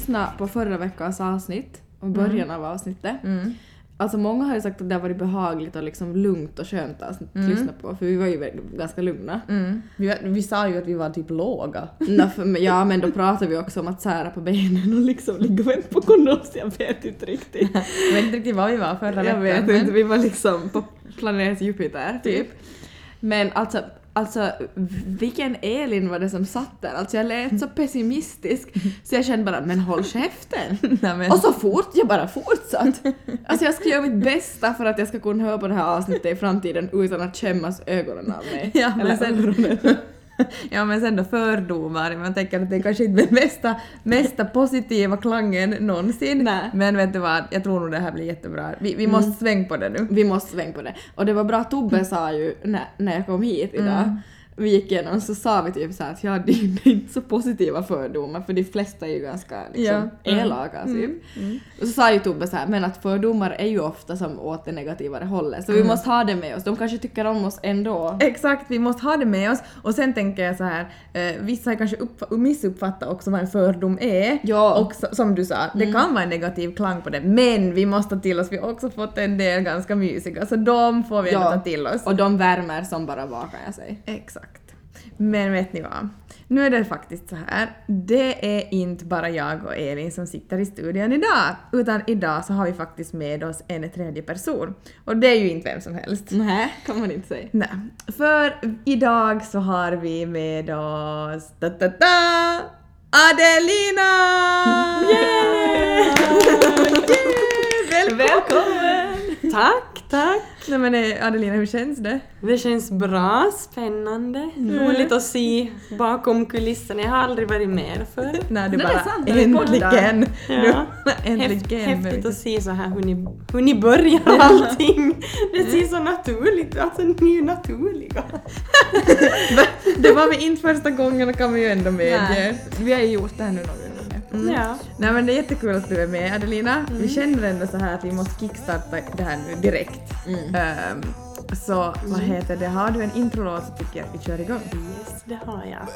jag lyssnade på förra veckans avsnitt, och början av avsnittet, Mm. Alltså många har ju sagt att det har varit behagligt och liksom lugnt och skönt att lyssna på för vi var ju ganska lugna. Mm. Vi, vi sa ju att vi var typ låga. Nå, för, ja men då pratade vi också om att sära på benen och liksom ligga och vänta på kondom så jag vet inte riktigt. Jag vet inte riktigt vad vi var förra jag veckan. vet men- inte, vi var liksom på planet Jupiter typ. Men alltså, alltså vilken Elin var det som satt där? Alltså jag lät så pessimistisk så jag kände bara men håll käften. Nej, Och så fort, jag bara fortsatt. Alltså jag ska göra mitt bästa för att jag ska kunna höra på det här avsnittet i framtiden utan att skämmas ögonen av mig. Ja, men Eller sen- öronen. ja men sen då fördomar, man tänker att det är kanske inte den mesta, mesta positiva klangen någonsin. Nej. Men vet du vad, jag tror nog det här blir jättebra. Vi, vi måste svänga på det nu. Vi måste svänga på det. Och det var bra, Tobbe sa ju när, när jag kom hit idag, vi gick igenom så sa vi typ så här att ja, det är inte så positiva fördomar för de flesta är ju ganska liksom, Ja. Mm. elaka typ. Och så sa ju Tobbe så här, men att fördomar är ju ofta som åt det negativare hållet så vi måste ha det med oss. De kanske tycker om oss ändå. Exakt, vi måste ha det med oss. Och sen tänker jag så här, eh, vissa kanske upp, missuppfattat också vad en fördom är. Ja. Och så, som du sa, det kan vara en negativ klang på det. Men vi måste ta till oss, vi har också fått en del ganska mysiga, så de får vi ändå Ja. ta till oss. Och de värmer som bara var kan jag säga. Exakt. Men vet ni vad? Nu är det faktiskt så här. Det är inte bara jag och Elin som sitter i studion idag, utan idag så har vi faktiskt med oss en tredje person. Och det är ju inte vem som helst. Nej, kan man inte säga. Nej, för idag så har vi med oss da, da, da, Adelina! Yay! Välkommen! Tack, tack! Nej men eh, Adelina, hur känns det? Det känns bra, spännande, roligt att se bakom kulisserna. Jag har aldrig varit med förr. Nej, du Nej, bara det äntligen! Ja. Äntligen! häftigt att se så här hur ni, hur ni börjar allting. Det ser så naturligt Alltså ni är ju naturliga. Det var vi inte första gången kan vi ju ändå medge. Vi har ju gjort det här nu några. Mm. Ja. Nej men det är jättekul att du är med Adelina. Vi känner ändå så här att vi måste kickstarta det här nu direkt. Ehm, så vad heter det, har du en introlåt så tycker jag att vi kör igång. Yes, det har jag.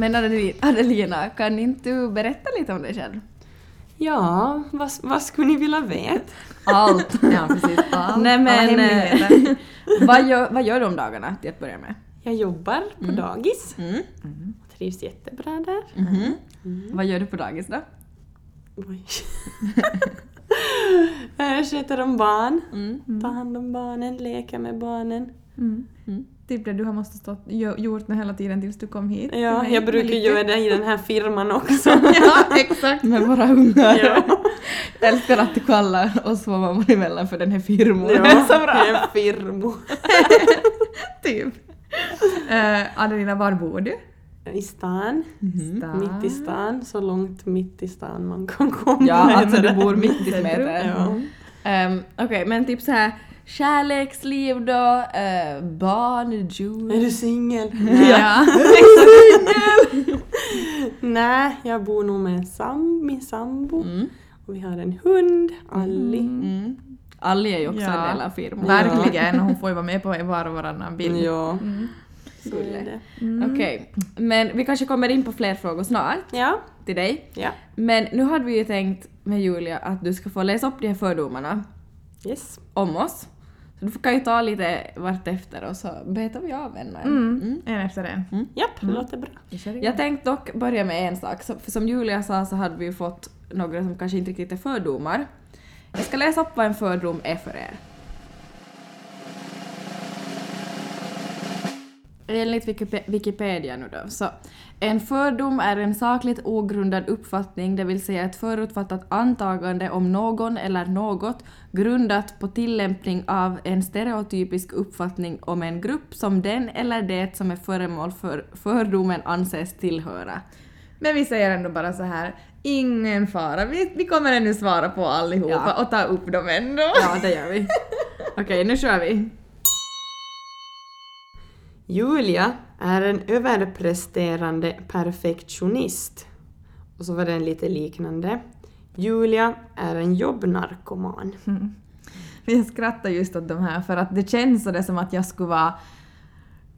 Men Adeli- Adelina, kan inte du berätta lite om dig själv? Ja, vad, vad skulle ni vilja veta? Allt. Ja precis, allt, Nej men, eh, vad, gör, vad gör du om dagarna till att börja med? Jag jobbar på dagis. Mm. Trivs jättebra där. Vad gör du på dagis då? Jag sköter om barn, Mm. tar hand om barnen, leker med barnen. Mm. Typ det du har måste stått, gö- gjort nu hela tiden tills du kom hit. Ja, mig. jag brukar Lite- göra det i den här firman också. Ja, exakt. Med våra ungar. Ja. Jag älskar att du kallar oss vad man emellan för den här firmor. Ja, Det är så bra. En firmo. typ. Uh, Adelina, var bor du? I stan, Stan. mitt i stan, så långt mitt i stan man kan komma. Ja, alltså du bor mitt i smeten. Ja. Um, Okej, men typ så här kärleksliv då, uh, barn, juice. Är du singel? Ja. Nej, jag bor nog med en sam, min sambo. Mm. Och vi har en hund, Alli. Mm. Ali är ju också Ja. en del av firman. Verkligen, och hon får ju vara med på var och varannan bild. Ja. Så är det. Okej, men vi kanske kommer in på fler frågor snart Ja, till dig. ja. Men nu hade vi ju tänkt med Julia att du ska få läsa upp de här fördomarna Yes. om oss. Så du kan ju ta lite vartefter och så betar vi av en och en. Mm. En efter en. Japp, det låter bra. Jag tänkte dock börja med en sak. Så- För som Julia sa så hade vi ju fått några som kanske inte riktigt är fördomar. Jag ska läsa upp vad en fördom är för er. Enligt Wikipe- Wikipedia nu då, så en fördom är en sakligt ogrundad uppfattning, det vill säga ett förutfattat antagande om någon eller något grundat på tillämpning av en stereotypisk uppfattning om en grupp som den eller det som är föremål för fördomen anses tillhöra. Men vi säger ändå bara så här, ingen fara. Vi, vi kommer ännu svara på allihopa Ja. och ta upp dem ändå. Ja, det gör vi. Okej, nu kör vi. Julia är en överpresterande perfektionist. Och så var det en lite liknande. Julia är en jobbnarkoman. Men jag skrattar just åt de här för att det känns så det som att jag skulle vara...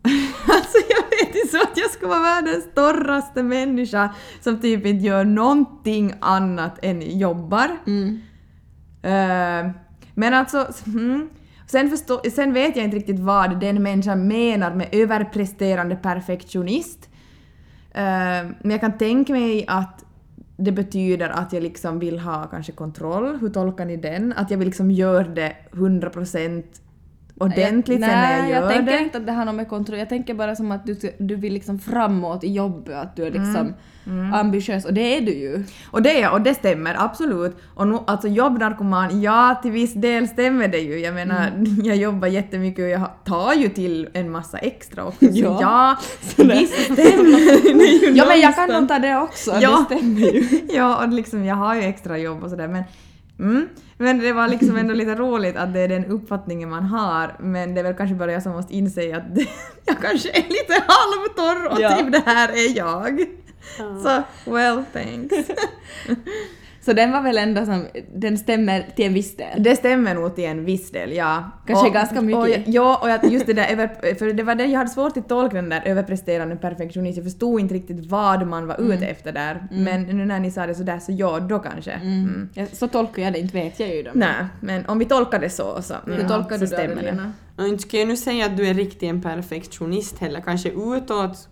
alltså jag vet inte så att jag skulle vara världens torraste människa som typ inte gör någonting annat än jobbar. Eh, men alltså... Mm, sen, förstå, sen vet jag inte riktigt vad den människan menar med överpresterande perfektionist. Eh, men jag kan tänka mig att det betyder att jag liksom vill ha kanske kontroll. Hur tolkar ni den? Att jag vill liksom göra det 100% ordentligt sen när jag Nej, gör jag tänker det. inte att det har något med kontroll. Jag tänker bara som att du, du vill liksom framåt i jobbet, att du är liksom Mm. ambitiös. Och det är du ju. Och det är jag, och det stämmer absolut. Och nu, alltså jobbnarkoman, ja till viss del stämmer det ju. Jag menar, Mm. jag jobbar jättemycket och jag tar ju till en massa extra också. Så Ja. ja, visst stämmer det ju Ja men jag kan nog ta det också, Ja. det stämmer ju. ja, och liksom jag har ju extra jobb och sådär men Mm. Men det var liksom ändå lite roligt att det är den uppfattningen man har men det är väl kanske bara jag som måste inse att jag kanske är lite halvtorr och Ja. typ det här är jag. Så, well thanks. Så den var väl ändå som, den stämmer till en viss del. Det stämmer nog till en viss del, ja. Kanske ganska mycket. Och, ja, och jag- just det där över, för det var det jag hade svårt att tolka den där överpresterande perfektionist. Jag förstod inte riktigt vad man var ute efter där. Men nu när ni sa det sådär så ja, då kanske. Mm. Ja, så tolkar jag det, inte vet jag ju. Då. Nej, men om vi tolkar det så så, Hur ja, tolkar så du stämmer det, det. Och inte ska jag nu säga att du är riktigt en perfektionist heller. Kanske utåt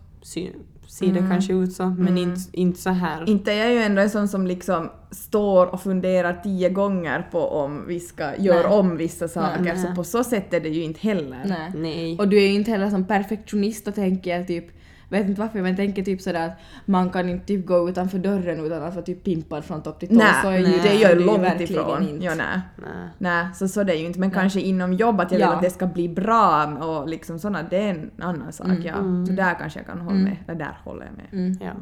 ser det kanske ut så, men inte, inte så här. Inte är jag ju ändå en sån som liksom står och funderar tio gånger på om vi ska göra Nej. om vissa saker, Nej. så på så sätt är det ju inte heller. Nej. Nej. Och du är ju inte heller som perfektionist och tänker typ, vet inte varför, men tänker typ sådär att man kan inte typ gå utanför dörren utan att vara typ pimpad från topp till tå. Nej, så är nej, ju, det är så ju långt ifrån. Inte. Ja, nej. Nej. Nej, så, så det är ju inte. Men kanske inom jobb att jag Ja. vill att det ska bli bra och liksom sådana, det är en annan sak. Ja. Så där kanske jag kan hålla med. Eller där håller jag med. Mm. Ja.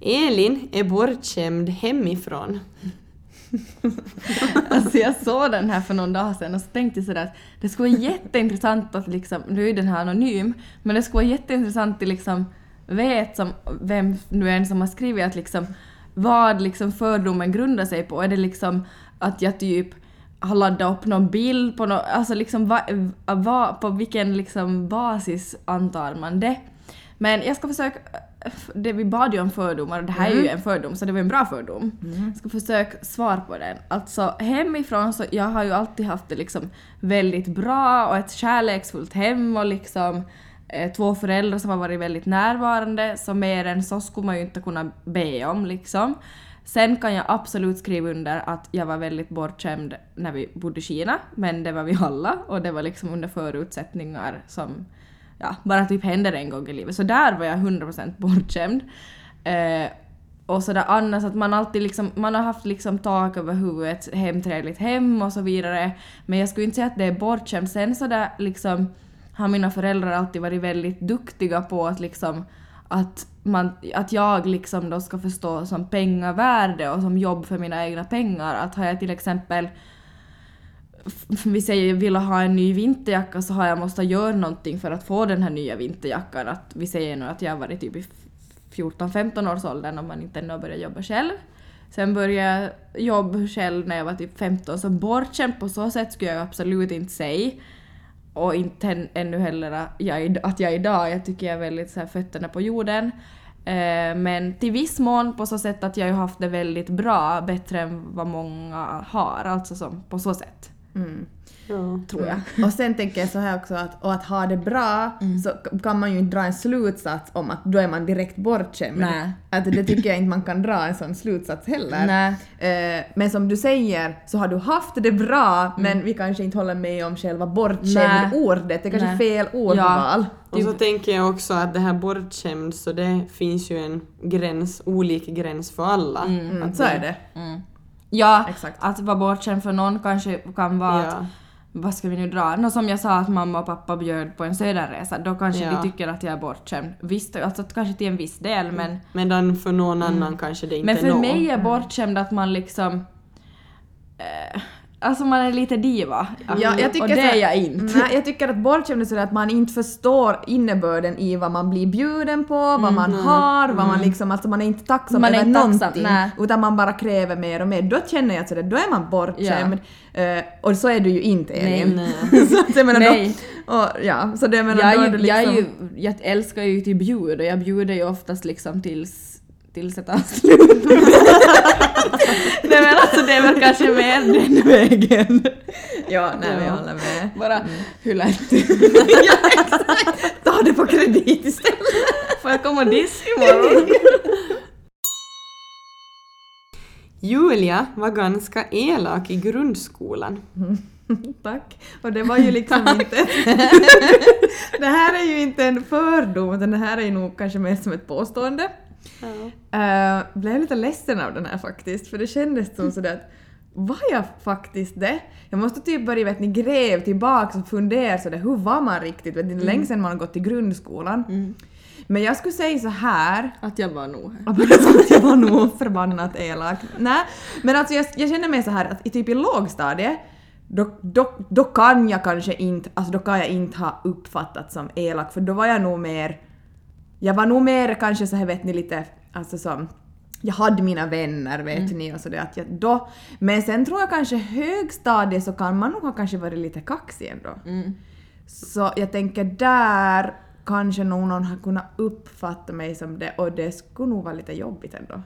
Elin är bortskämd hemifrån. Alltså jag såg den här för någon dag sedan och så tänkte jag sådär att det skulle vara jätteintressant att liksom, nu är den här anonym, men det skulle vara jätteintressant att liksom vet som, vem nu är som har skrivit att liksom vad liksom fördomen grundar sig på. Är det liksom att jag typ har laddat upp någon bild på något, alltså liksom va, va, på vilken liksom basis antar man det? Men jag ska försöka, det, vi bad ju om fördomar och det här är ju en fördom så det var en bra fördom. Jag ska försöka svara på den. Alltså hemifrån så jag har ju alltid haft det liksom väldigt bra och ett kärleksfullt hem och liksom eh, två föräldrar som har varit väldigt närvarande så mer än så skulle man ju inte kunna be om liksom. Sen kan jag absolut skriva under att jag var väldigt bortskämd när vi bodde i Kina, men det var vi alla och det var liksom under förutsättningar som ja, bara typ händer en gång i livet. Så där var jag 100% bortskämd. Eh, och sådär annars att man alltid liksom, man har haft liksom tak över huvudet, hemtrevligt hem och så vidare. Men jag skulle inte säga att det är bortskämt. Sen sådär liksom har mina föräldrar alltid varit väldigt duktiga på att liksom att, man, att jag liksom då ska förstå som pengavärde och som jobb för mina egna pengar. Att har jag till exempel vi säger vill ha en ny vinterjacka så har jag måste göra någonting för att få den här nya vinterjackan. Att vi säger nu att jag har varit typ i 14-15 års åldern om man inte ännu har börjat jobba själv. Sen började jag jobba själv när jag var typ 15 så bortskämd på så sätt skulle jag absolut inte säga. och inte än, ännu heller att jag, att jag idag, jag tycker jag är väldigt så här fötterna på jorden. Eh, men till viss mån på så sätt att jag har ju haft det väldigt bra, bättre än vad många har, alltså som, på så sätt. Mm. Ja. Tror jag. Och sen tänker jag så här också att, och att ha det bra Mm. så kan man ju inte dra en slutsats om att då är man direkt bortskämd. Nej. Att det tycker jag inte man kan dra en sån slutsats heller. Nej. Eh, men som du säger så har du haft det bra Mm. men vi kanske inte håller med om själva bortskämd-ordet. Det är kanske Nej. fel ordval. Och så tänker jag också att det här bortskämd så det finns ju en gräns, olik gräns för alla. Mm, Att så är det. Mm. Ja, Exakt. att vara bortskämd för någon kanske kan vara att Ja. vad ska vi nu dra? Nå, som jag sa att mamma och pappa bjöd på en söderresa, då kanske Ja. de tycker att jag är bortskämd. Visst, alltså kanske till en viss del men, Medan för någon annan kanske det inte men för når. mig är bortskämd att man liksom... Eh, alltså man är lite diva. Ja, jag tycker och det så är jag inte. Nej, jag tycker att bortskämd är sådär att man inte förstår innebörden i vad man blir bjuden på, vad man har, vad man liksom, alltså man är inte tacksam Mm. Man över inte tacksam, någonting. nej. Utan man bara kräver mer och mer. Då känner jag att sådär, då är man bortskämd. Eh, och så är du ju inte Elin. Nej. så att jag menar Nej. Då, och, ja, så det jag menar, jag, då är är det ju, liksom... jag, är ju, jag älskar ju till bjud och jag bjuder ju oftast liksom tills, tills det tar slut. Nej men alltså det är väl kanske mer den vägen. Ja, nej men jag Ja. håller med. Bara hur lätt? ja, exakt! Ta det på kredit istället. Får jag komma och diska imorgon? Julia var ganska elak i grundskolan. Tack. Och det var ju liksom inte... det här är ju inte en fördom, utan det här är ju nog kanske mer som ett påstående. Uh, blev lite ledsen av den här faktiskt, för det kändes som sådär att var jag faktiskt det? Jag måste typ börja vet ni, gräv tillbaka och fundera sådär, hur var man riktigt? Vet ni, det är länge sedan man har gått i grundskolan. Men jag skulle säga så här Att jag var nog. Ja, som att jag var nog förbannat elak. Nej, men alltså jag, jag känner mig så här att i typ i lågstadiet då, då, då kan jag kanske inte, alltså då kan jag inte ha uppfattat som elak för då var jag nog mer, jag var nog mer kanske så här vet ni lite, alltså som jag hade mina vänner vet ni och sådär att jag då, men sen tror jag kanske högstadiet så kan man nog ha kanske varit lite kaxig ändå. Så jag tänker där kanske någon har kunnat uppfatta mig som det och det skulle nog vara lite jobbigt ändå.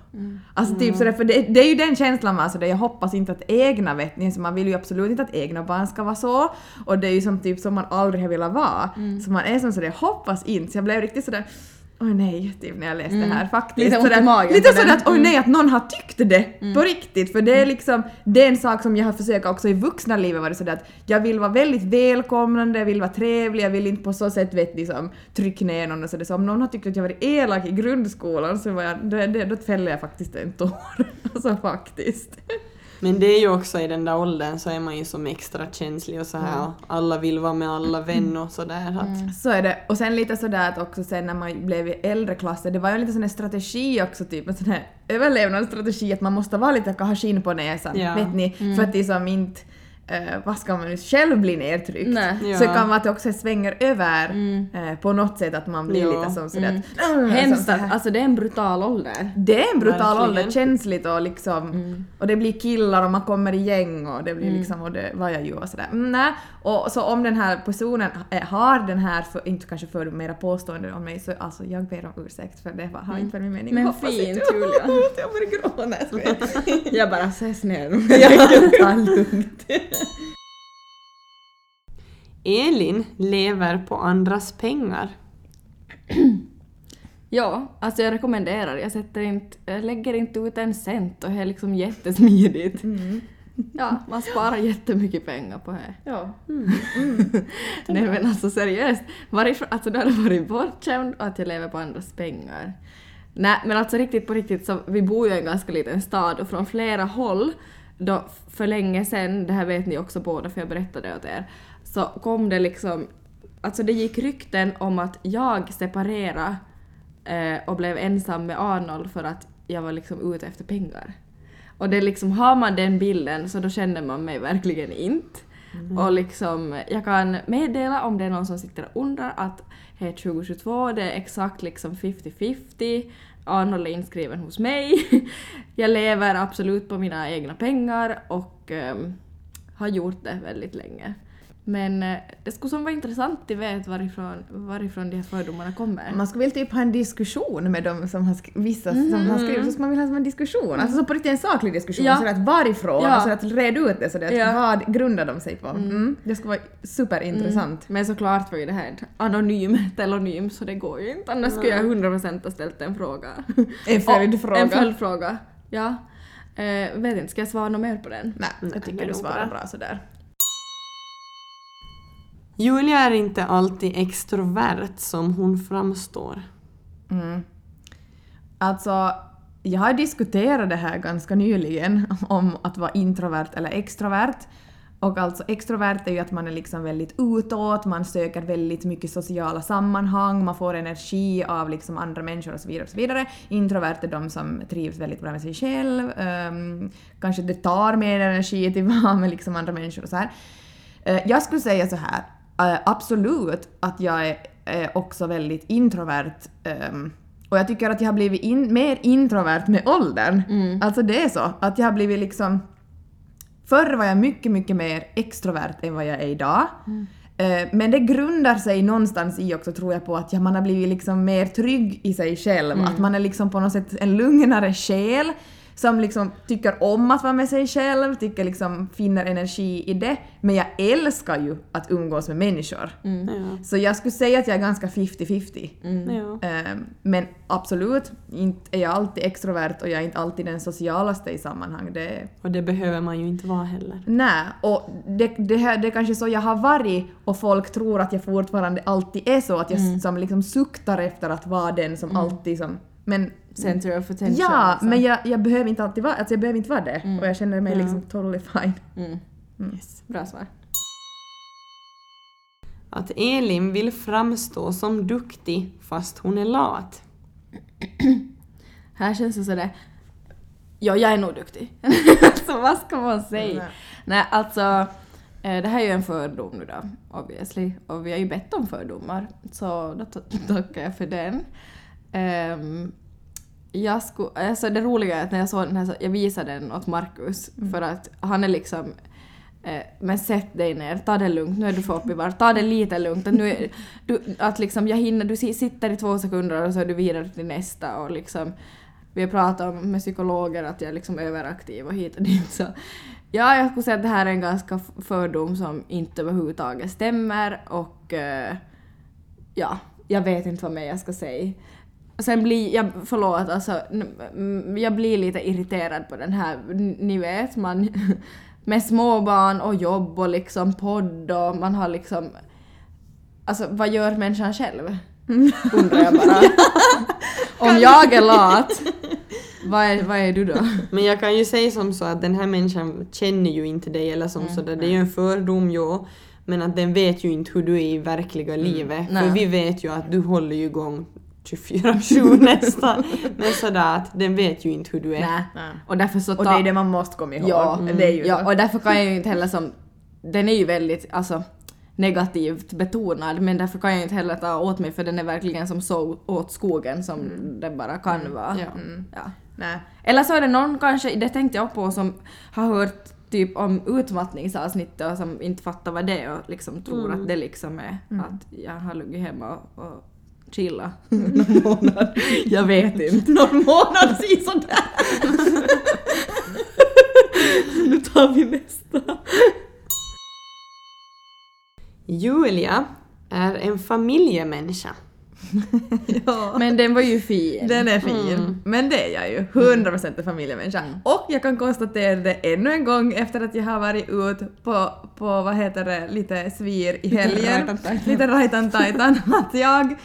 Alltså typ sådär, för det, det är ju den känslan man sådär, jag hoppas inte att egna vet ni, så man vill ju absolut inte att egna barn ska vara så och det är ju som typ som man aldrig har velat vara. Så man är som sådär, jag hoppas inte, så jag blev riktigt sådär Oj nej, typ när jag läste det här faktiskt. Lite ont i magen Lite sådär att oj nej, att någon har tyckt det på riktigt. För det är liksom, det är en sak som jag har försökt också i vuxna livet vara sådär att jag vill vara väldigt välkomnande, jag vill vara trevlig, jag vill inte på så sätt vet liksom trycka ner någon och sådär. Så om någon har tyckt att jag varit elak i grundskolan så var jag, då, då, då fäller jag faktiskt en tår. alltså faktiskt. Men det är ju också i den där åldern så är man ju som extra känslig och så här och alla vill vara med alla vänner och sådär. Att, Så är det. Och sen lite sådär att också sen när man blev i äldre klasser, det var ju lite sån här strategi också, typ en sån här överlevnadsstrategi att man måste vara lite ha skinn på näsan, Ja. vet ni? För att liksom inte eh, vad ska man själv bli nedtryckt. Nej. Ja. Så kan vara att det också svänger över eh, på något sätt att man blir Ja. lite som sådär Mm. att... "Mm", Hemskt så att, alltså det är en brutal ålder. Det är en brutal Verkligen. ålder, känsligt och liksom... Och det blir killar och man kommer i gäng och det blir liksom... Och det var jag ju och sådär. Mm, nej. Och så om den här personen eh, har den här, för, inte kanske för mera påstående om mig, så alltså jag ber om ursäkt för det var, har inte varit min mening. Men Hoppas fint. Julia. jag börjar gråta. Jag bara ner. Ja, ta lugnt. Elin lever på andras pengar. Ja, alltså jag rekommenderar. Jag, sätter inte, jag lägger inte ut en cent och det är liksom jättesmidigt. Ja, man sparar jättemycket pengar på det. Ja. Nej men alltså seriöst, varifrån, alltså du hade varit bortskämd och att jag lever på andras pengar. Nej men alltså riktigt på riktigt så vi bor ju i en ganska liten stad och från flera håll då för länge sedan, det här vet ni också båda för jag berättade åt er, så kom det liksom, alltså det gick rykten om att jag separerade eh, och blev ensam med Arnold för att jag var liksom ute efter pengar. Och det liksom, har man den bilden så då känner man mig verkligen inte. Och liksom, jag kan meddela om det är någon som sitter och undrar att det är 2022, det är exakt liksom 50-50. Arnold är inskriven hos mig. Jag lever absolut på mina egna pengar och um, har gjort det väldigt länge. Men eh, det skulle som vara intressant att veta varifrån, varifrån de här fördomarna kommer. Man skulle väl typ ha en diskussion med dem som har vissa som har skrivit, så skulle man vilja ha en diskussion. Alltså så på riktigt en saklig diskussion, Ja. så att varifrån, Ja. och så att red ut det, så att Ja. vad grundar de sig på? Mm. Det skulle vara superintressant. Men såklart var ju det här ett anonym telonym så det går ju inte. Annars skulle jag 100% ha ställt en fråga. En följdfråga. En följdfråga. Ja. Eh, vet inte, ska jag svara något mer på den? Nej, jag tycker du svarar bra. bra sådär. Julia är inte alltid extrovert som hon framstår. Mm. Alltså, jag har diskuterat det här ganska nyligen om att vara introvert eller extrovert. Och alltså extrovert är ju att man är liksom väldigt utåt, man söker väldigt mycket sociala sammanhang, man får energi av liksom andra människor och så vidare. Och så vidare. Introvert är de som trivs väldigt bra med sig själv, um, kanske det tar mer energi till att vara med liksom andra människor och så här. Uh, jag skulle säga så här, absolut att jag är eh, också väldigt introvert. ehm, och jag tycker att jag har blivit in, mer introvert med åldern. Alltså det är så, att jag har blivit liksom... Förr var jag mycket, mycket mer extrovert än vad jag är idag. Eh, Men det grundar sig någonstans i också tror jag på att ja, man har blivit liksom mer trygg i sig själv. Att man är liksom på något sätt en lugnare själ som liksom tycker om att vara med sig själv, tycker liksom finner energi i det. Men jag älskar ju att umgås med människor. Ja. Så jag skulle säga att jag är ganska 50-50. Ja. Eh, Men absolut, inte är jag alltid extrovert och jag är inte alltid den socialaste i sammanhang. Det, Och det behöver man ju inte vara heller. Nej, och det, det, här, det är kanske så jag har varit och folk tror att jag fortfarande alltid är så, att jag Mm. som liksom suktar efter att vara den som alltid som... Men, Center of attention. ja, liksom. men jag, jag behöver inte alltid vara, alltså jag behöver inte vara det. Och jag känner mig Ja. liksom totally fine. Mm. Bra svar. Att Elin vill framstå som duktig fast hon är lat. Här känns det sådär... Ja, jag är nog duktig. så vad ska man säga? Nej. Nej, alltså... eh, Det här är ju en fördom nu då, obviously. Och vi har ju bett om fördomar, så då ta- tackar jag för den. Ehm, jag skulle, alltså det roliga är att när jag såg den här, så jag visade den åt Markus för att han är liksom eh, men sätt dig ner, ta det lugnt, nu är du för uppe i varv, ta det lite lugnt. Att, nu är, du, att liksom jag hinner, du si- sitter i två sekunder och så är du vidare till nästa och liksom vi har pratat om med psykologer att jag är liksom överaktiv och hit och dit så ja, jag skulle säga att det här är en ganska fördom som inte överhuvudtaget stämmer och eh, ja, jag vet inte vad mer jag ska säga. Sen blir jag, förlåt alltså, mm, jag blir lite irriterad på den här, ni vet man med småbarn och jobb och liksom podd och man har liksom Alltså vad gör människan själv? Undrar jag bara. Om jag är lat, vad är, vad är du då? Men jag kan ju säga som så att den här människan känner ju inte dig eller som Mm, så där. Det är ju en fördom, ja. Men att den vet ju inte hur du är i verkliga livet. För Mm. Nej. vi vet ju att du håller ju igång 24-7 nästan. Men sådär att den vet ju inte hur du är. Nej. Nej. Och därför så Och ta- det är det man måste komma ihåg. Ja, Det är ju ja och därför kan jag ju inte heller som... Den är ju väldigt alltså, negativt betonad men därför kan jag inte heller ta åt mig för den är verkligen som så åt skogen som den bara kan vara. Ja. Mm, ja. Nej. Eller så är det någon kanske, det tänkte jag på, som har hört typ om utmattningsavsnittet och som inte fattar vad det är och liksom tror att det liksom är att jag har legat hemma och, och chilla någon månad. Jag vet inte. Någon månad sådär. Nu tar vi nästa. Julia är en familjemänniska. ja. Men den var ju fin. Den är fin. Mm. Men det är jag ju. 100% en familjemänniska. Och jag kan konstatera det ännu en gång efter att jag har varit ut på, på vad heter det, lite svir i helgen. rajtan-tajtan. lite rajtan-tajtan. Att jag...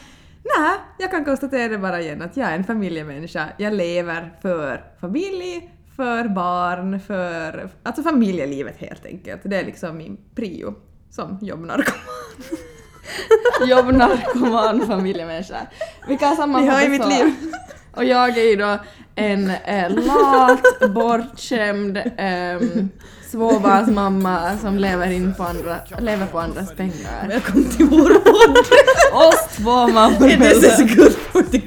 Nej, jag kan konstatera det bara igen att jag är en familjemänniska. Jag lever för familj, för barn, för... Alltså familjelivet helt enkelt. Det är liksom min prio som jobbnarkoman. Jobbnarkoman familjemänniska. Vi kan sammanfatta Ni hör ju mitt så. liv. Och jag är ju då en eh, lat, bortskämd um, småbarnsmamma som lever, in på andra, lever på andras pengar. Välkommen till vår podd! Oss två mammor. This is good for the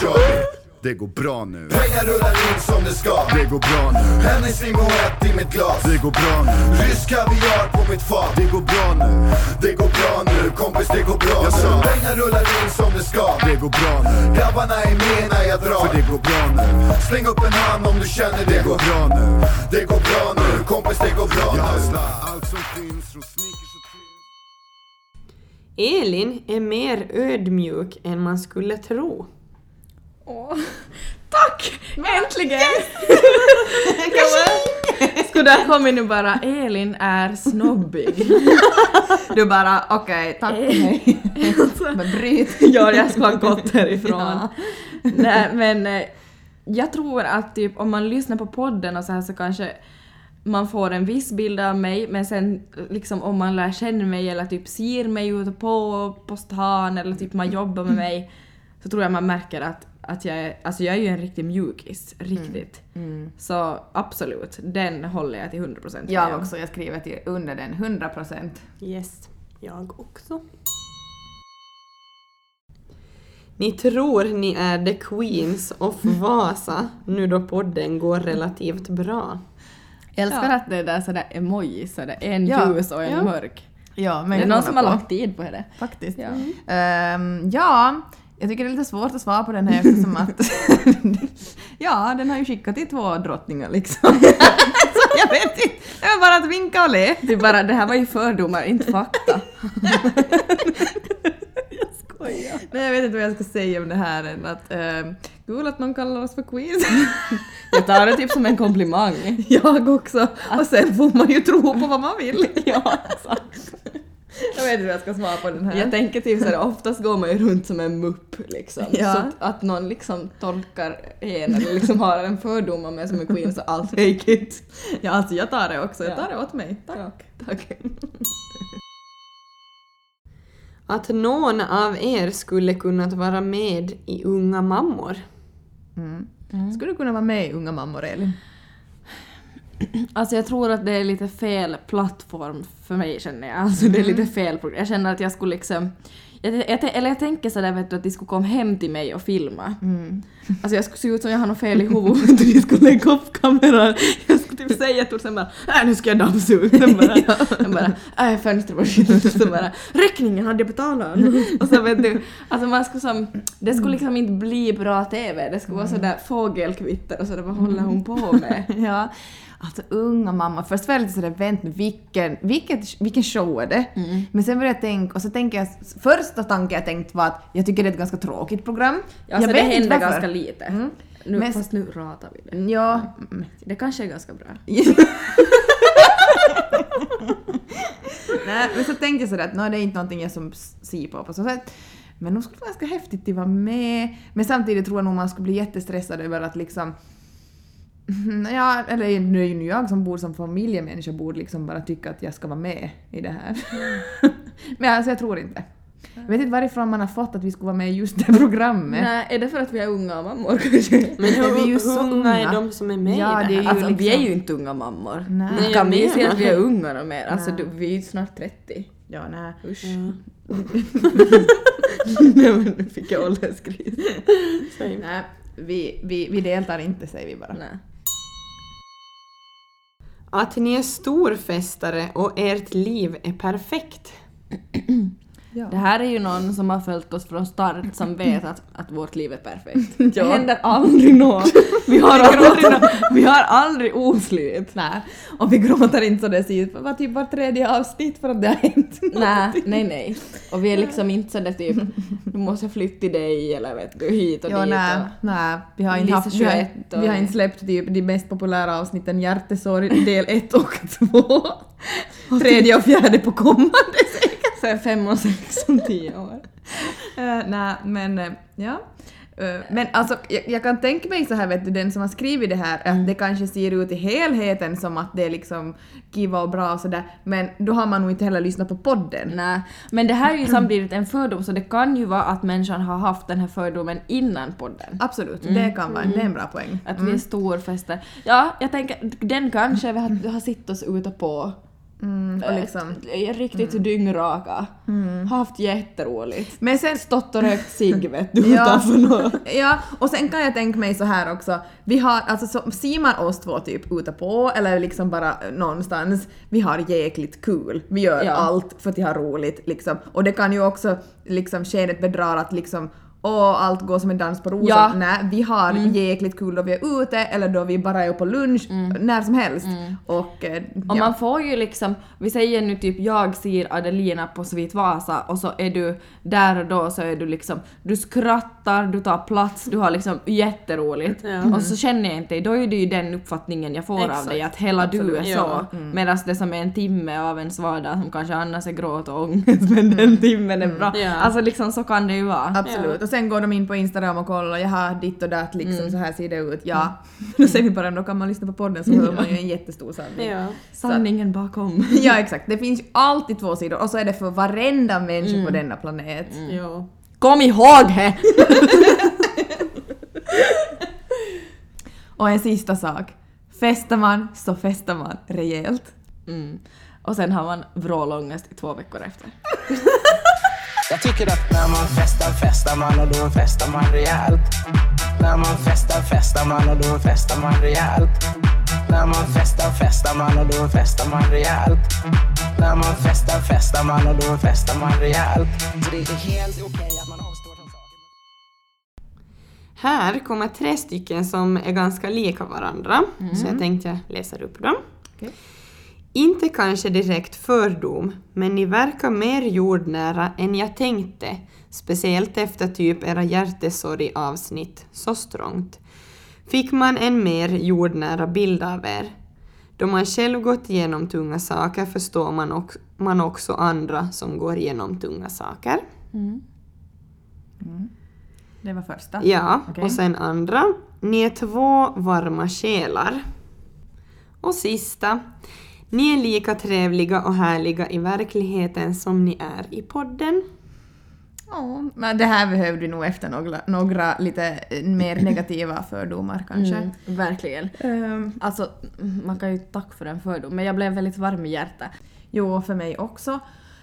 shorty. Det går bra nu. Pengar rullar in som det ska Det går bra nu. Hennessy Moët i mitt glas Det går bra nu. Rysk kaviar på mitt fat Det går bra nu. Det går bra nu, kompis det går bra Jag nu. Pengar rullar in som det ska Det går bra nu. Grabbarna är med när jag drar För det går bra nu. Släng upp en hand om du känner det Det går bra nu. Det går bra nu, kompis det går bra Jag nu allt som finns från sneakers. Elin är mer ödmjuk än man skulle tro. Åh, tack! Äntligen! Skulle det ha kommit nu bara Elin är snobbig. Du bara okej, tack hej. Men bryt. ja, jag ska ha gått härifrån. Ja. Nej, men eh, jag tror att typ om man lyssnar på podden och så här så kanske man får en viss bild av mig men sen liksom om man lär känna mig eller typ ser mig ute på, på stan eller typ man jobbar med mig så tror jag man märker att, att jag är, alltså jag är ju en riktig mjukis, riktigt. Så absolut, den håller jag till 100% procent Jag också, jag skriver till under den 100 procent. Yes, jag också. Ni tror ni är the queens of Vasa nu då podden går relativt bra. Jag älskar att det är där sådär emojis, sådär en Ja, ljus och en ja. mörk. Ja, det är någon som har lagt tid på det. Faktiskt. Ja. Ehm, ja, jag tycker det är lite svårt att svara på den här eftersom att... ja, den har ju skickat till två drottningar liksom. Så jag vet inte. Det var bara att vinka och le. Det, är bara, det här var ju fördomar, inte fakta. Nej, jag vet inte vad jag ska säga om det här än att... Uh, kul att någon kallar oss för queens. Jag tar det typ som en komplimang. jag också. Och sen får man ju tro på vad man vill. ja, exakt. Jag vet inte hur jag ska svara på den här. Jag tänker typ såhär, oftast går man ju runt som en mupp liksom. Ja. Så att, att någon liksom tolkar en eller liksom har en fördom om mig som en queen så I'll take it. Ja, alltså jag tar det också. Jag Ja. tar det åt mig. Tack. Ja, tack. Att någon av er skulle kunnat vara med i Unga mammor. Skulle du kunna vara med i Unga mammor, Elin? Alltså jag tror att det är lite fel plattform för mig känner jag. Alltså det är lite fel program. Jag känner att jag skulle liksom... Jag, jag, eller jag tänker sådär vet du att de skulle komma hem till mig och filma. Alltså jag skulle se ut som jag har något fel i huvudet och de skulle lägga upp kameran. Jag skulle typ säga till sen bara äh, nu ska jag dammsuga. Den bara, den bara äh, fönstret var skit. Så bara räkningen hade jag betalat. Och så vet du, alltså man skulle som, det skulle liksom inte bli bra TV. Det skulle vara sådär fågelkvitter och sådär vad håller hon på med? Ja, alltså unga mamma. Först var jag lite sådär, vänt nu, vilken, vilket, vilken show är det? Men sen började jag tänka, och så tänker jag, första tanken jag tänkt var att jag tycker det är ett ganska tråkigt program. Ja, alltså jag det händer ganska lite. Mm. Nu, Men- fast nu ratar vi det. Ja, mm. Det kanske är ganska bra. Nej, men så tänkte jag sådär att "Nå, det är inte någonting jag som ser på på så sätt. Men nog skulle det vara ganska häftigt att vara med. Men samtidigt tror jag nog man skulle bli jättestressad över att liksom Ja, eller nu är ju jag som bor som familjemänniska borde liksom bara tycka att jag ska vara med i det här. Men alltså jag tror inte. Jag vet inte varifrån man har fått att vi skulle vara med i just det programmet. Nej, är det för att vi är unga mammor kanske? Men hur, vi är ju så unga är de som är med Ja, i det det är här? ju Alltså vi liksom- är ju inte unga mammor. Nej. Nej, Kan vi se att vi är unga och mer? Alltså du, vi är ju snart 30. Ja, nej. Usch. Ja. Nej men nu fick jag ålderskris. nej vi, vi, vi deltar inte säger vi bara. Nej. Att ni är storfestare och ert liv är perfekt. Ja. Det här är ju någon som har följt oss från start som vet att, att vårt liv är perfekt. Det händer aldrig något. Vi har aldrig, vi har aldrig oslut. Nej, och vi gråter inte så det var typ var tredje avsnitt för att det har hänt Nej, nej, nej. Och vi är liksom inte sådär typ, nu måste jag flytta till dig eller vet du, hit och Ja, dit. nej, och- nej, vi har inte, haft, vi har, 21 och- vi har inte släppt typ de mest populära avsnitten Hjärtesorg del 1 och 2. Tredje och fjärde på kommande Sen fem och sex och tio år. Uh, nej, men eh, ja. Eh, men alltså, jag, jag kan tänka mig så här, vet du, den som har skrivit det här, att det kanske ser ut i helheten som att det är liksom kiva och bra och sådär, men då har man nog inte heller lyssnat på podden. Nej, men det här är ju samtidigt en fördom så det kan ju vara att människan har haft den här fördomen innan podden. Absolut, det kan vara det är en bra poäng. Att vi är storfester. Ja, jag tänker den kanske vi har, har sett oss ute på och liksom- Äh, riktigt dyngraka. Haft jätteroligt. Men sen, Stått och rökt cigg vet du utanför något. ja, och sen kan jag tänka mig så här också. Vi har, alltså så, ser man oss två typ ute på eller liksom bara någonstans, vi har jäkligt kul. Vi gör Ja. allt för att ha roligt liksom. Och det kan ju också liksom skenet bedrar att liksom Åh, allt går som en dans på rosor. Ja. Nej, vi har jäkligt kul då vi är ute eller då vi bara är på lunch, när som helst. Och, eh, Och ja. man får ju liksom, vi säger nu typ jag ser Adelina på Svit Vasa och så är du där och då så är du liksom, du skrattar, du tar plats, du har liksom jätteroligt. Ja. Och så känner jag inte, då är det ju den uppfattningen jag får av Exakt. dig att hela du är Absolut. så. Ja. Medan det som är en timme av ens vardag som kanske annars är gråt och ångest men den timmen är bra. Ja. Alltså liksom så kan det ju vara. Absolut. Sen går de in på Instagram och kollar, jaha, ditt och datt liksom, Mm. så här ser det ut. Ja, då säger vi bara, då kan man lyssna på podden så hör man ju en jättestor sanning. Ja. Sanningen bakom. Ja, exakt. Det finns ju alltid två sidor och så är det för varenda människa Mm. på denna planet. Ja. Kom ihåg det! Och en sista sak. Festar man så festar man rejält. Mm. Och sen har man vrålångest i två veckor efter. Jag tycker att när man festar, festar man och då festar man rejält. När man festar, festar man och då festar man rejält. När man festar, festar man och då festar man rejält. När man festar, festar man och då festar man rejält. Så det är helt okej att man avstår från saker. Här kommer tre stycken som är ganska lika varandra, så jag tänkte jag läser upp dem. Okej. Inte kanske direkt fördom, men ni verkar mer jordnära än jag tänkte, speciellt efter typ era hjärtesorg-avsnitt, Så strångt. Fick man en mer jordnära bild av er. Då man själv gått igenom tunga saker förstår man, ox- man också andra som går igenom tunga saker. Det var första. Ja, Okej. och sen andra. Ni är två varma själar. Och sista. Ni är lika trevliga och härliga i verkligheten som ni är i podden. Ja, men det här behövde vi nog efter några, några lite eh, mer negativa fördomar kanske. Mm, verkligen. Ehm, Alltså, man kan ju tacka för en fördom, men jag blev väldigt varm i hjärtat. Jo, för mig också.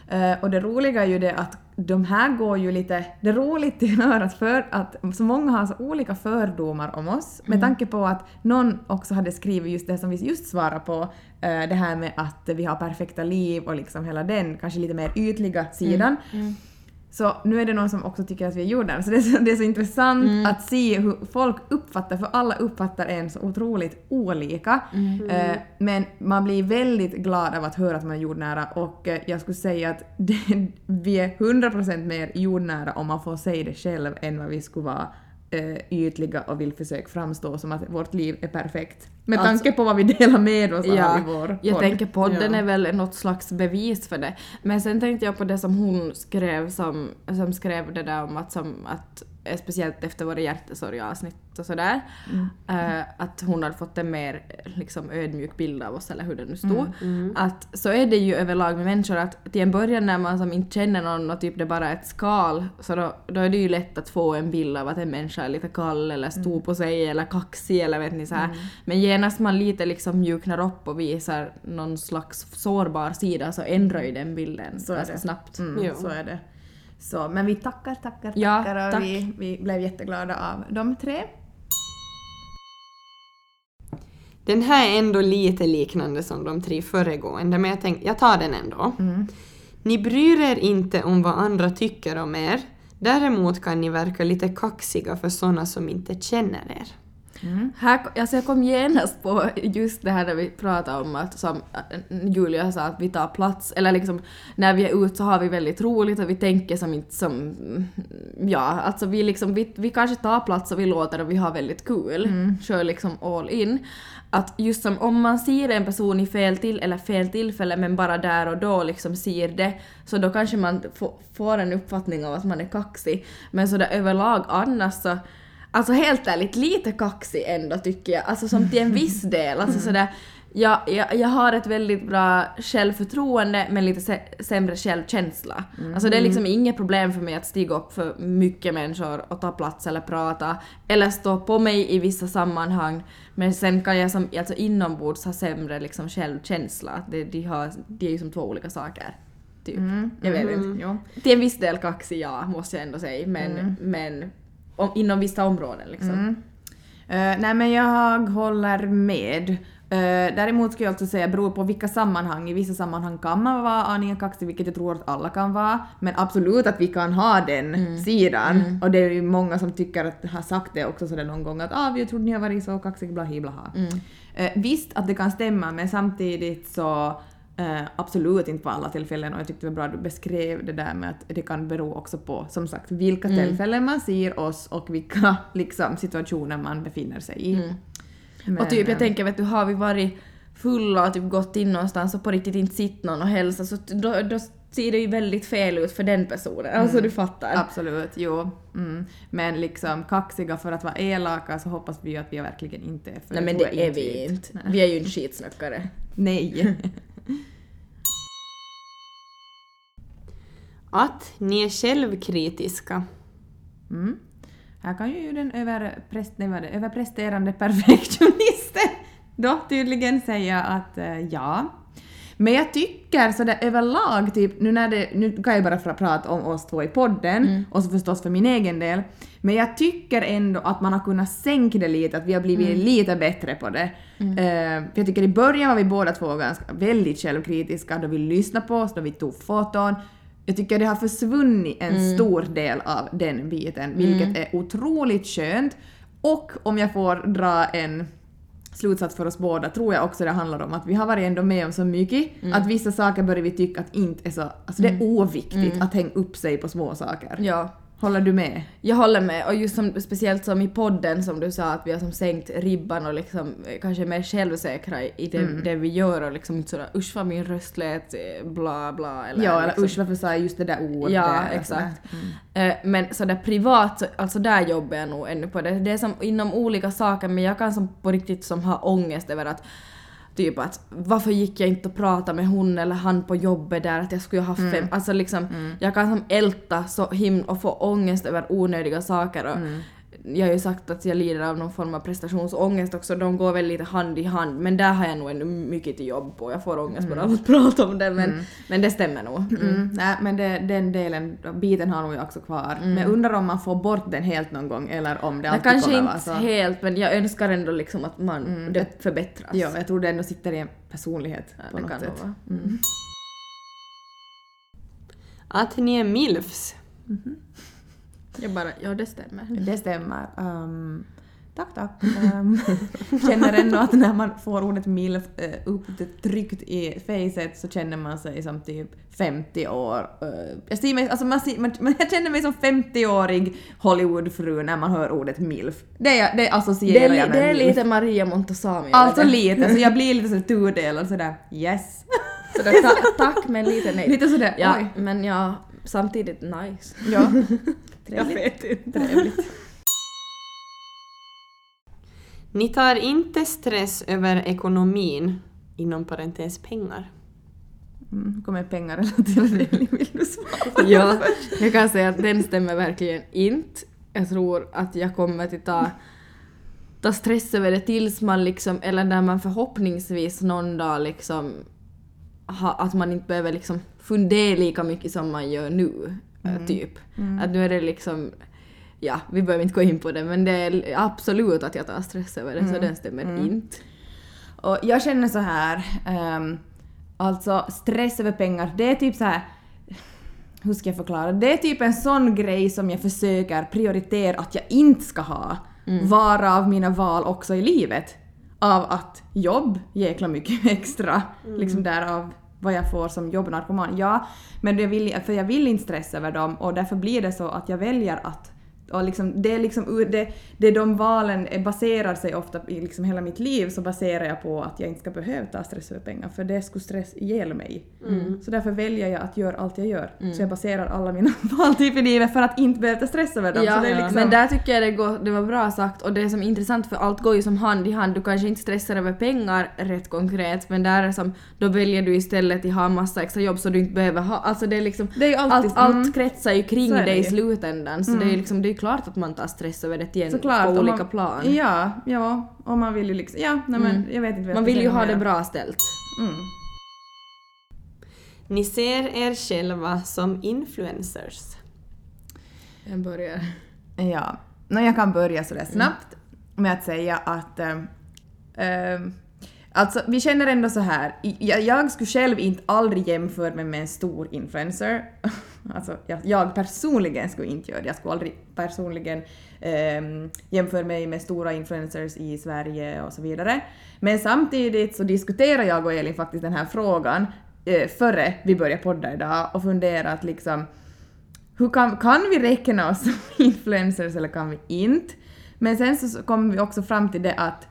Eh, och det roliga är ju det att de här går ju lite... Det roligt är att för att så många har så olika fördomar om oss. Med tanke på att någon också hade skrivit just det som vi just svarade på, eh, det här med att vi har perfekta liv och liksom hela den kanske lite mer ytliga sidan. Så nu är det någon som också tycker att vi är jordnära, så det är så, det är så intressant att se hur folk uppfattar, för alla uppfattar en så otroligt olika. Eh, men man blir väldigt glad av att höra att man är jordnära och eh, jag skulle säga att det, vi är 100% mer jordnära om man får säga det själv än vad vi skulle vara eh, ytliga och vill försöka framstå som att vårt liv är perfekt. Med Alltså- tanke på vad vi delar med oss Ja, av i vår jag podd. tänker podden Ja. är väl något slags bevis för det. Men sen tänkte jag på det som hon skrev som, som skrev det där om att, som, att eh, speciellt efter våra hjärtesorgavsnitt och sådär, eh, att hon hade fått en mer liksom, ödmjuk bild av oss eller hur det nu stod. Att så är det ju överlag med människor att till en början när man som inte känner någon och typ det bara är ett skal så då, då är det ju lätt att få en bild av att en människa är lite kall eller stor på sig eller kaxig eller vet ni så här. Men genast man lite liksom mjuknar upp och visar någon slags sårbar sida så ändrar ju den bilden Så är ganska det. snabbt. Mm, Jo. så är det. Så, men vi tackar, tackar, Ja, tackar och tack. Vi, vi blev jätteglada av de tre. Den här är ändå lite liknande som de tre föregående, men jag tänkte jag tar den ändå. Ni bryr er inte om vad andra tycker om er. Däremot kan ni verka lite kaxiga för sådana som inte känner er. Här, alltså jag kom genast på just det här där vi pratade om att som äh, Julia sa att vi tar plats, eller liksom när vi är ute så har vi väldigt roligt och vi tänker som inte som, ja alltså vi liksom, vi, vi kanske tar plats och vi låter och vi har väldigt kul, kör liksom all in. Att just som om man ser en person i fel till eller fel tillfälle men bara där och då liksom ser det så då kanske man få, får en uppfattning av att man är kaxig. Men så där överlag annars så Alltså helt ärligt, lite kaxig ändå tycker jag. Alltså som till en viss del. Alltså sådär, Jag, jag, jag har ett väldigt bra självförtroende men lite sä- sämre självkänsla. Alltså det är liksom inget problem för mig att stiga upp för mycket människor och ta plats eller prata eller stå på mig i vissa sammanhang. Men sen kan jag som, alltså inombords ha sämre liksom självkänsla. Det, de, har, de är ju som två olika saker. Typ. Jag vet inte. Jo. Till en viss del kaxig ja, måste jag ändå säga. Men, men om, inom vissa områden liksom. Eh, nej men jag håller med. Uh, däremot skulle jag också säga beror på vilka sammanhang. I vissa sammanhang kan man vara aningen kaxig, vilket jag tror att alla kan vara. Men absolut att vi kan ha den sidan. Och det är ju många som tycker att har sagt det också sådär någon gång att ah, vi trodde ni har varit så kaxig, blahi blaha. Uh, visst att det kan stämma men samtidigt så Eh, absolut inte på alla tillfällen och jag tyckte det var bra att du beskrev det där med att det kan bero också på som sagt vilka tillfällen man ser oss och vilka liksom, situationer man befinner sig i. Men, och typ jag tänker vet du, har vi varit fulla och typ gått in någonstans och på riktigt inte sett någon och hälsa så då, då ser det ju väldigt fel ut för den personen. Alltså du fattar. Absolut, jo. Mm. Men liksom kaxiga för att vara elaka så hoppas vi ju att vi verkligen inte är. för Nej men det är vi inte. Vi är ju inte skitsnackare. Nej. Att ni är självkritiska. Mm. Här kan ju den överprest, nej, överpresterande perfektionisten då tydligen säga att eh, ja. Men jag tycker sådär överlag, typ, nu, när det, nu kan jag bara pra- prata om oss två i podden och så förstås för min egen del, men jag tycker ändå att man har kunnat sänka det lite, att vi har blivit lite bättre på det. Eh, för jag tycker i början var vi båda två ganska väldigt självkritiska då vi lyssnade på oss, då vi tog foton. Jag tycker det har försvunnit en stor del av den biten, vilket är otroligt skönt. Och om jag får dra en slutsats för oss båda tror jag också det handlar om att vi har varit ändå med om så mycket att vissa saker börjar vi tycka att inte är så... Alltså det är oviktigt att hänga upp sig på små saker. Ja. Håller du med? Jag håller med och just som, speciellt som i podden som du sa att vi har som sänkt ribban och liksom eh, kanske är mer självsäkra i det, det vi gör och liksom inte sådär usch vad min röst lät eh, bla bla eller ja, eller liksom. usch varför sa jag just det där ordet? Ja, exakt. sådär. Eh, Men sådär privat, så- alltså där jobbar jag nog ännu på det. Det är som inom olika saker men jag kan som på riktigt som ha ångest över att Typ att varför gick jag inte och pratade med hon eller han på jobbet där att jag skulle ha fem, alltså liksom jag kan som älta så himla och få ångest över onödiga saker och jag har ju sagt att jag lider av någon form av prestationsångest också, de går väl lite hand i hand men där har jag nog ännu mycket till jobb på, jag får ångest bara av att prata om det men, men det stämmer nog. Mm. Nej, men det, den delen, biten har nog jag också kvar. Men jag undrar om man får bort den helt någon gång eller om det Nej, alltid kanske kommer inte vara så. helt men jag önskar ändå liksom att man, det förbättras. Ja, jag tror det ändå sitter i en personlighet Ja, på det något kan sätt. Att ni är milfs. Jag bara, ja det stämmer. Det stämmer. Ehm, tack, tack. Um, känner ändå att när man får ordet milf uh, upptryckt i facet så känner man sig som typ 50 år. Eh, jag, ser mig, alltså man, ser, man, jag känner mig som 50-årig Hollywoodfru när man hör ordet milf. Det, är- det associerar Det jag med det är milf. lite Maria Montazami. Alltså eller? lite, så jag blir lite så tudelad sådär yes. Sådär, ta, tack men lite nej. Lite sådär Ja, oj. men ja, samtidigt nice. Ja. Jag vet inte. Trevligt. Ni tar inte stress över ekonomin, inom parentes pengar. Mm, kommer pengar eller till det? Vill du svara? Ja, jag kan säga att den stämmer verkligen inte. Jag tror att jag kommer att ta, ta stress över det tills man liksom, eller när man förhoppningsvis någon dag liksom, ha, att man inte behöver liksom fundera lika mycket som man gör nu, eh, typ. Att nu är det liksom, ja, vi behöver inte gå in på det, men det är absolut att jag tar stress över det, så den stämmer inte. Och jag känner så här, ehm, alltså stress över pengar, det är typ så här. Hur ska jag förklara? Det är typ en sån grej som jag försöker prioritera att jag inte ska ha. Varav mina val också i livet. Av att jobb jäkla mycket extra. Liksom därav vad jag får som jobbnarkoman. Ja, men jag vill, för jag vill inte stressa över dem och därför blir det så att jag väljer att och liksom, det, är liksom, det, det de valen baserar sig ofta i liksom hela mitt liv så baserar jag på att jag inte ska behöva ta stress över pengar för det skulle stress ihjäl mig. Så därför väljer jag att göra allt jag gör. Så jag baserar alla mina val typ i livet för att inte behöva ta stress över dem. Ja, så det är liksom, men där tycker jag det, går, det var bra sagt och det som är intressant för allt går ju som hand i hand. Du kanske inte stressar över pengar rätt konkret men där är som, då väljer du istället att ha massa extra jobb så du inte behöver ha, alltså det är liksom, Det är alltid- allt, allt mm. kretsar ju kring dig i slutändan så det är ju liksom, det är klart att man tar stress över det igen Såklart, på olika man, plan. Ja, ja, och man vill ju liksom, ja, nej men jag vet inte vad Man vill ju ha det bra ställt. Mm. Ni ser er själva som influencers. Jag börjar. Ja, no, jag kan börja sådär snabbt med att säga att ehm, Alltså vi känner ändå så här. jag, jag skulle själv inte aldrig jämföra mig med en stor influencer. alltså jag, jag personligen skulle inte göra det. Jag skulle aldrig personligen eh, jämföra mig med stora influencers i Sverige och så vidare. Men samtidigt så diskuterar jag och Elin faktiskt den här frågan eh, före vi började podda idag och funderar att liksom hur kan, kan vi räkna oss som influencers eller kan vi inte? Men sen så kom vi också fram till det att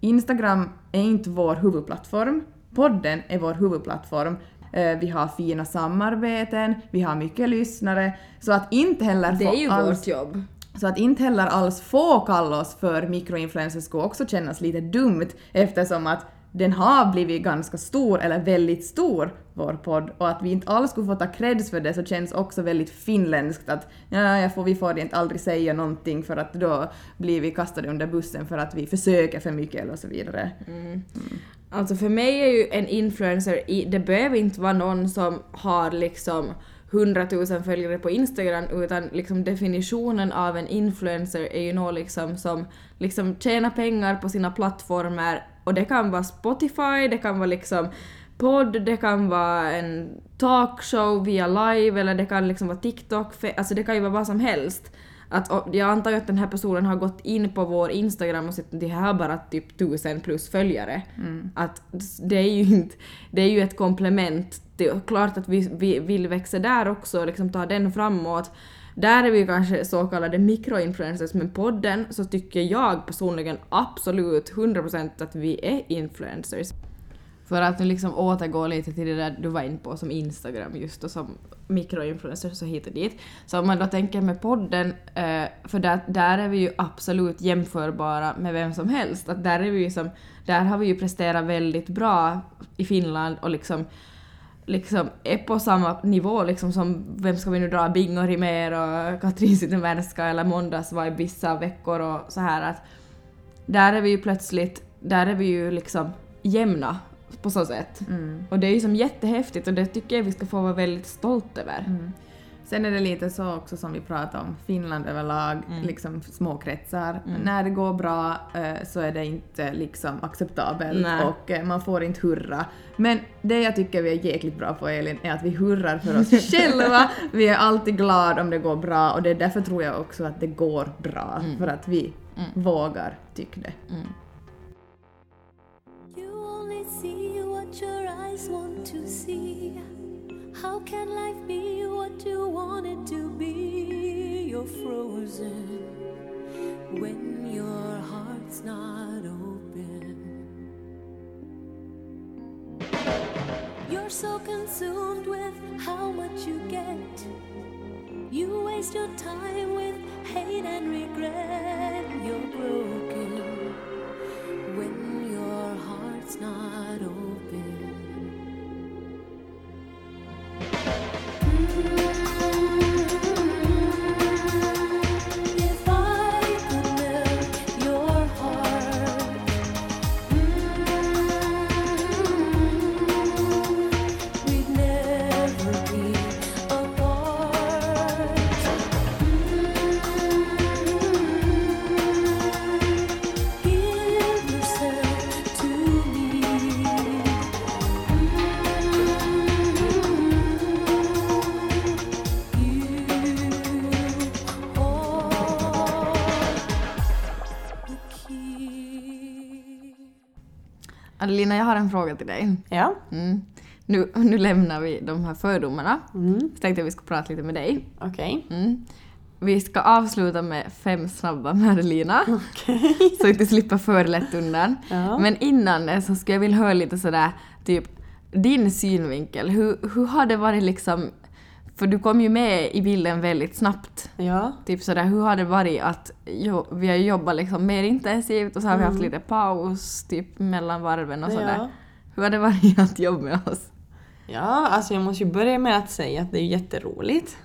Instagram är inte vår huvudplattform. Podden är vår huvudplattform. Eh, Vi har fina samarbeten, vi har mycket lyssnare, så att inte heller Det är ju alls, vårt jobb. så att inte heller alls få kalla oss för mikroinfluencers skulle också kännas lite dumt eftersom att den har blivit ganska stor, eller väldigt stor, vår podd, och att vi inte alls skulle få ta creds för det så känns också väldigt finländskt att ja, jag får, vi får inte aldrig säga någonting för att då blir vi kastade under bussen för att vi försöker för mycket eller så vidare. Alltså för mig är ju en influencer, i, det behöver inte vara någon som har liksom 100 000 följare på Instagram utan liksom definitionen av en influencer är ju någon liksom som liksom tjänar pengar på sina plattformar och det kan vara Spotify, det kan vara liksom podd, det kan vara en talkshow via live eller det kan liksom vara TikTok, alltså det kan ju vara vad som helst. Att, jag antar ju att den här personen har gått in på vår Instagram och sett att det här har bara typ tusen plus följare. Att det är ju inte, det är ju ett komplement. Det är klart att vi, vi vill växa där också och liksom ta den framåt. Där är vi kanske så kallade mikroinfluencers men podden så tycker jag personligen absolut 100% att vi är influencers. För att nu liksom återgå lite till det där du var inne på som Instagram just och som mikroinfluencers och hit och dit. Så om man då tänker med podden, eh, för där, där är vi ju absolut jämförbara med vem som helst. Att där, är vi ju som, där har vi ju presterat väldigt bra i Finland och liksom liksom är på samma nivå liksom som vem ska vi nu dra, Bing och Rimér och Katrin Zytomierska eller Måndags var i vissa veckor och så här att där är vi ju plötsligt, där är vi ju liksom jämna på så sätt. Och det är ju som jättehäftigt och det tycker jag vi ska få vara väldigt stolt över. Sen är det lite så också som vi pratade om, Finland överlag, liksom små kretsar. När det går bra eh, så är det inte liksom acceptabelt Nej. och eh, man får inte hurra. Men det jag tycker vi är jäkligt bra på Elin är att vi hurrar för oss själva. Vi är alltid glada om det går bra och det är därför tror jag också att det går bra. För att vi vågar tycka det. You only see what your eyes want to see. How can life be what you want it to be? You're frozen when your heart's not open. You're so consumed with how much you get. You waste your time with hate and regret. You're broken Adelina, jag har en fråga till dig. Ja. Mm. Nu, nu lämnar vi de här fördomarna. Mm. Så tänkte jag vi skulle prata lite med dig. Okej. Mm. vi ska avsluta med fem snabba med Adelina. Så att du slipper för lätt undan. Ja. Men innan det så skulle jag vilja höra lite sådär, typ din synvinkel. Hur, hur har det varit liksom, för du kom ju med i bilden väldigt snabbt. Ja. Typ sådär, hur har det varit att jo, vi har jobbat liksom mer intensivt och så har vi haft lite paus typ mellan varven och sådär. Ja. Hur har det varit att jobba med oss? Ja, alltså jag måste ju börja med att säga att det är jätteroligt.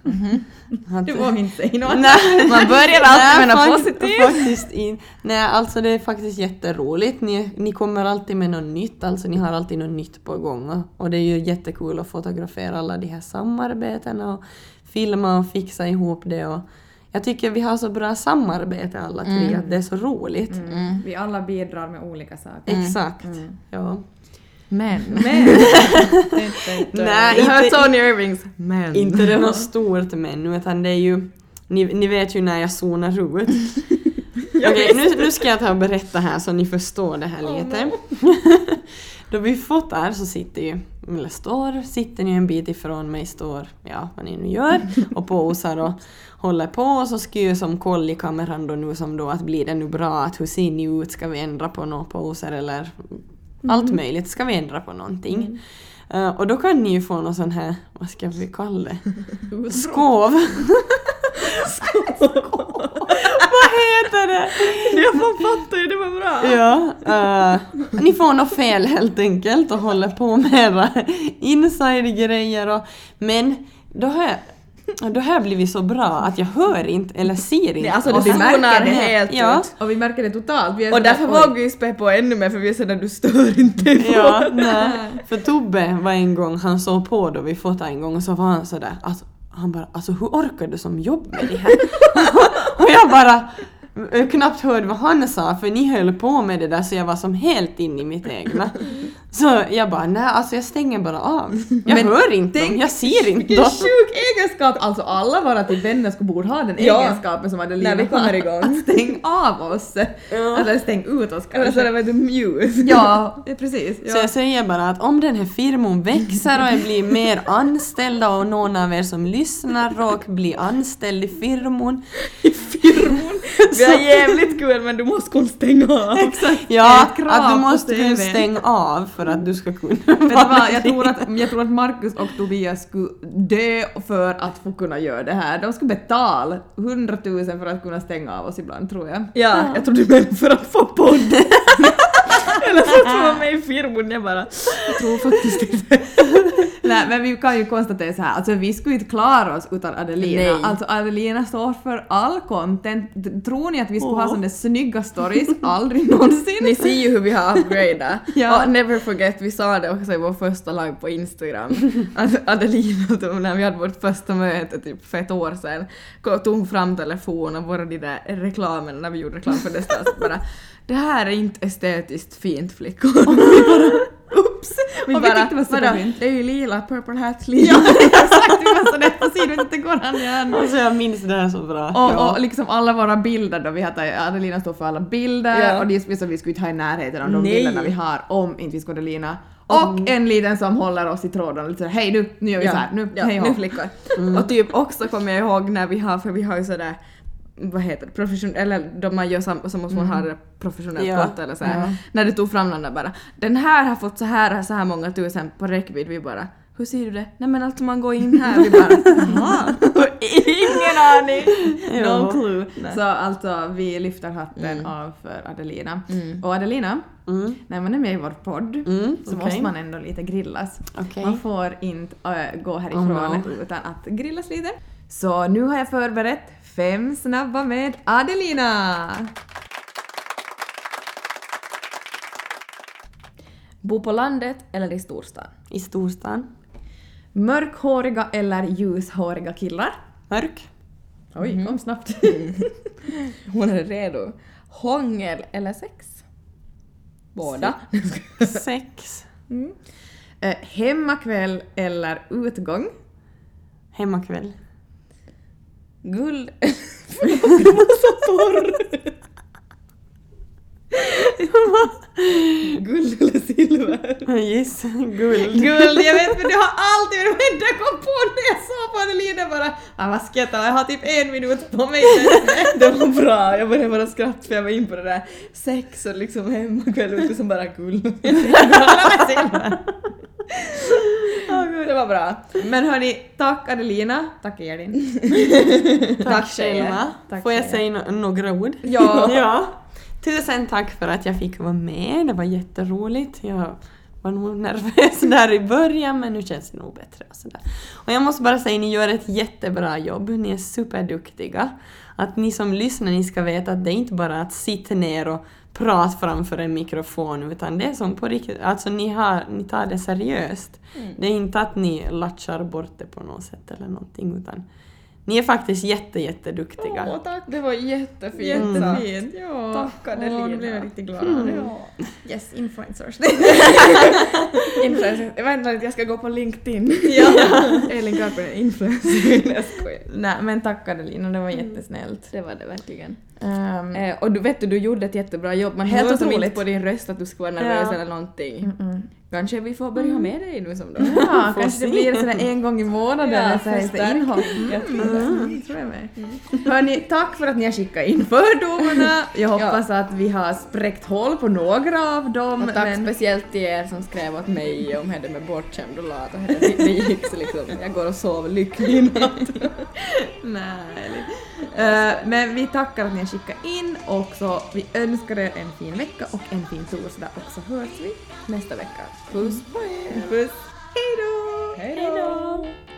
Att- Du vågar inte säga något. Nej. Man börjar alltid med något positivt. Faktiskt in, nej, alltså det är faktiskt jätteroligt. Ni, ni kommer alltid med något nytt, alltså ni har alltid något nytt på gång. Och, och det är ju jättekul att fotografera alla de här samarbetena och filma och fixa ihop det. Och jag tycker vi har så bra samarbete alla tre, att det är så roligt. Vi alla bidrar med olika saker. Exakt. Ja. Men. Men... Nej, Jag hör inte, Tony Irvings men. inte det något stort men, utan det är ju... Ni, ni vet ju när jag zonar ut. Okej, nu, nu ska jag ta och berätta här så ni förstår det här lite. Då vi fotar så sitter ju, eller står, sitter ni en bit ifrån mig, står, ja vad ni nu gör, och posar och håller på och så ska jag som koll i kameran då nu som då att blir det nu bra, att hur ser ni ut, ska vi ändra på några poser eller allt möjligt, ska vi ändra på någonting? Eh, och då kan ni ju få någon sån här, vad ska vi kalla det? Skov. vad heter det? Jag fattar ju, det var bra. Ja, eh, ni får något fel helt enkelt och håller på med era inside-grejer och men då har jag då har jag blivit så bra att jag hör inte eller ser inte. Nej, alltså Och du vi zonar märker det. helt ja. ut. Och vi märker det totalt. Vi är Och därför vågar vi spä på ännu mer för vi är sådär du stör inte i Ja, nej. För Tobbe var en gång, han såg på då vi fotade en gång och så var han sådär, alltså, han bara alltså hur orkar du som jobb med det här? och jag bara eh, knappt hörde vad han sa för ni höll på med det där så jag var som helt inne i mitt egna. Så jag bara nej alltså jag stänger bara av. Jag Men hör inte dem, jag ser inte Vilken dem. sjuk egenskap! Alltså alla våra till vänner skulle borde ha den Ja. egenskapen som Adelina När vi kommer igång. Att stäng av oss. Eller stäng ut oss Eller kanske. sådär vet du muse. Ja, precis. Så jag säger bara att om den här firman växer och jag blir mer anställda och någon av er som lyssnar och blir anställd i firman Firmon. Har jävligt kul men du måste kunna stänga av. Exakt. Ja, att du måste kunna stänga av för att du ska kunna vara jag tror, att, jag tror att Markus och Tobias skulle dö för att få kunna göra det här. De skulle betala 100 000 för att kunna stänga av oss ibland, tror jag. Ja, jag trodde du menade för att få podd. Eller för att få vara med i firmon. Jag bara, jag tror faktiskt inte. Nej, men vi kan ju konstatera så här, alltså vi skulle inte klara oss utan Adelina. Nej. Alltså Adelina står för all content. Tror ni att vi skulle ha sådana snygga stories? Aldrig någonsin. Ni ser ju hur vi har upgradat. Ja. Och never forget, vi sa det också i vår första live på Instagram. Att Adelina, när vi hade vårt första möte typ för ett år sedan, tog fram telefonen och våra de där reklamen när vi gjorde reklam för Destas bara det här är inte estetiskt fint flickor. Vi Oops! Vi Och vi bara, tyckte det var superfint. Det är ju lila, purple hat, lila. Ja, exakt! Vi var sådär, på sidan inte går han igen. Alltså jag minns det här så bra. Och, och liksom alla våra bilder då, vi har tagit, Adelina står för alla bilder Ja. och de som vi skulle inte ha i närheten av de Nej. bilderna vi har om inte vi skulle Adelina. Och en liten som håller oss i tråden och lite såhär hej nu, nu gör vi Ja, så här, nu, ja, hej nu flickor. Och typ också kommer jag ihåg när vi har, för vi har ju sådär vad heter det, profession, eller då man gör sam, så måste man ha det professionellt Ja. gott eller så här. När du tog fram den där bara den här har fått så här, så här många tusen på räckvidd, vi bara hur ser du det? Nej men alltså man går in här, vi bara jaha, ingen aning! Ja. No clue. Så alltså vi lyfter hatten av för Adelina. Mm. Och Adelina, Mm. när man är med i vår podd Mm, så okej. måste man ändå lite grillas. Okej. Man får inte äh, gå härifrån Oh no. utan att grillas lite. Så nu har jag förberett fem snabba med Adelina! Bo på landet eller i storstan? I storstan. Mörkhåriga eller ljushåriga killar? Mörk. Oj, kom snabbt. Hon är redo. Hångel eller sex? Båda. Sex. Eh, hemmakväll eller utgång? Hemmakväll. Guld Guld eller silver? Giss, guld. Guld, jag vet men det har alltid varit men jag kom på när jag såg på Adelina bara ah, vad ska jag ta? Jag har typ en minut på mig. Det var bra, jag började bara skratta för jag var in på det där sex och liksom hemmakväll och liksom bara guld. Det var bra. Men hörni, tack Adelina, tack Elin. Tack själva. Tack Får jag själva. säga no- några ord? Ja. ja. Tusen tack för att jag fick vara med, det var jätteroligt. Jag var nog nervös där i början men nu känns det nog bättre. Och, sådär. och jag måste bara säga, ni gör ett jättebra jobb, ni är superduktiga. Att ni som lyssnar, ni ska veta att det är inte bara att sitta ner och prata framför en mikrofon utan det är som på riktigt, alltså ni, har, ni tar det seriöst. Det är inte att ni latchar bort det på något sätt eller någonting utan ni är faktiskt jätte, jätteduktiga. Åh tack, det var jättefint. Jättefint. Ja. Tack, Adelina. Åh, nu blev jag riktigt glad. Ja. Yes, influencers. Influencer. Jag väntar att jag ska gå på LinkedIn. Ja. Elin Karpinen, influencer. Nej, jag skojar. Nej men tack Adelina, det var jättesnällt. Det var det verkligen. Um, Eh, och du vet du, du gjorde ett jättebra jobb. Man hör som inte på din röst att du skulle vara nervös Ja. eller någonting. Kanske vi får börja ha med dig nu som då. ja, kanske det blir sådär en gång i månaden Ja, så här lite inhopp. Mm, med. Hörni, tack för att ni har skickat in fördomarna. Jag hoppas att vi har spräckt hål på några av dem. Och tack men- speciellt till er som skrev åt mig om hade med bortskämd och lat och det, det gick liksom. Jag går och sover lycklig i natt. Nej. Eh, men vi tackar att ni har skickat in och så vi önskar er en fin vecka och en fin torsdag och så hörs vi nästa vecka. Puss på er! Puss! Hejdå! Hejdå! Hej!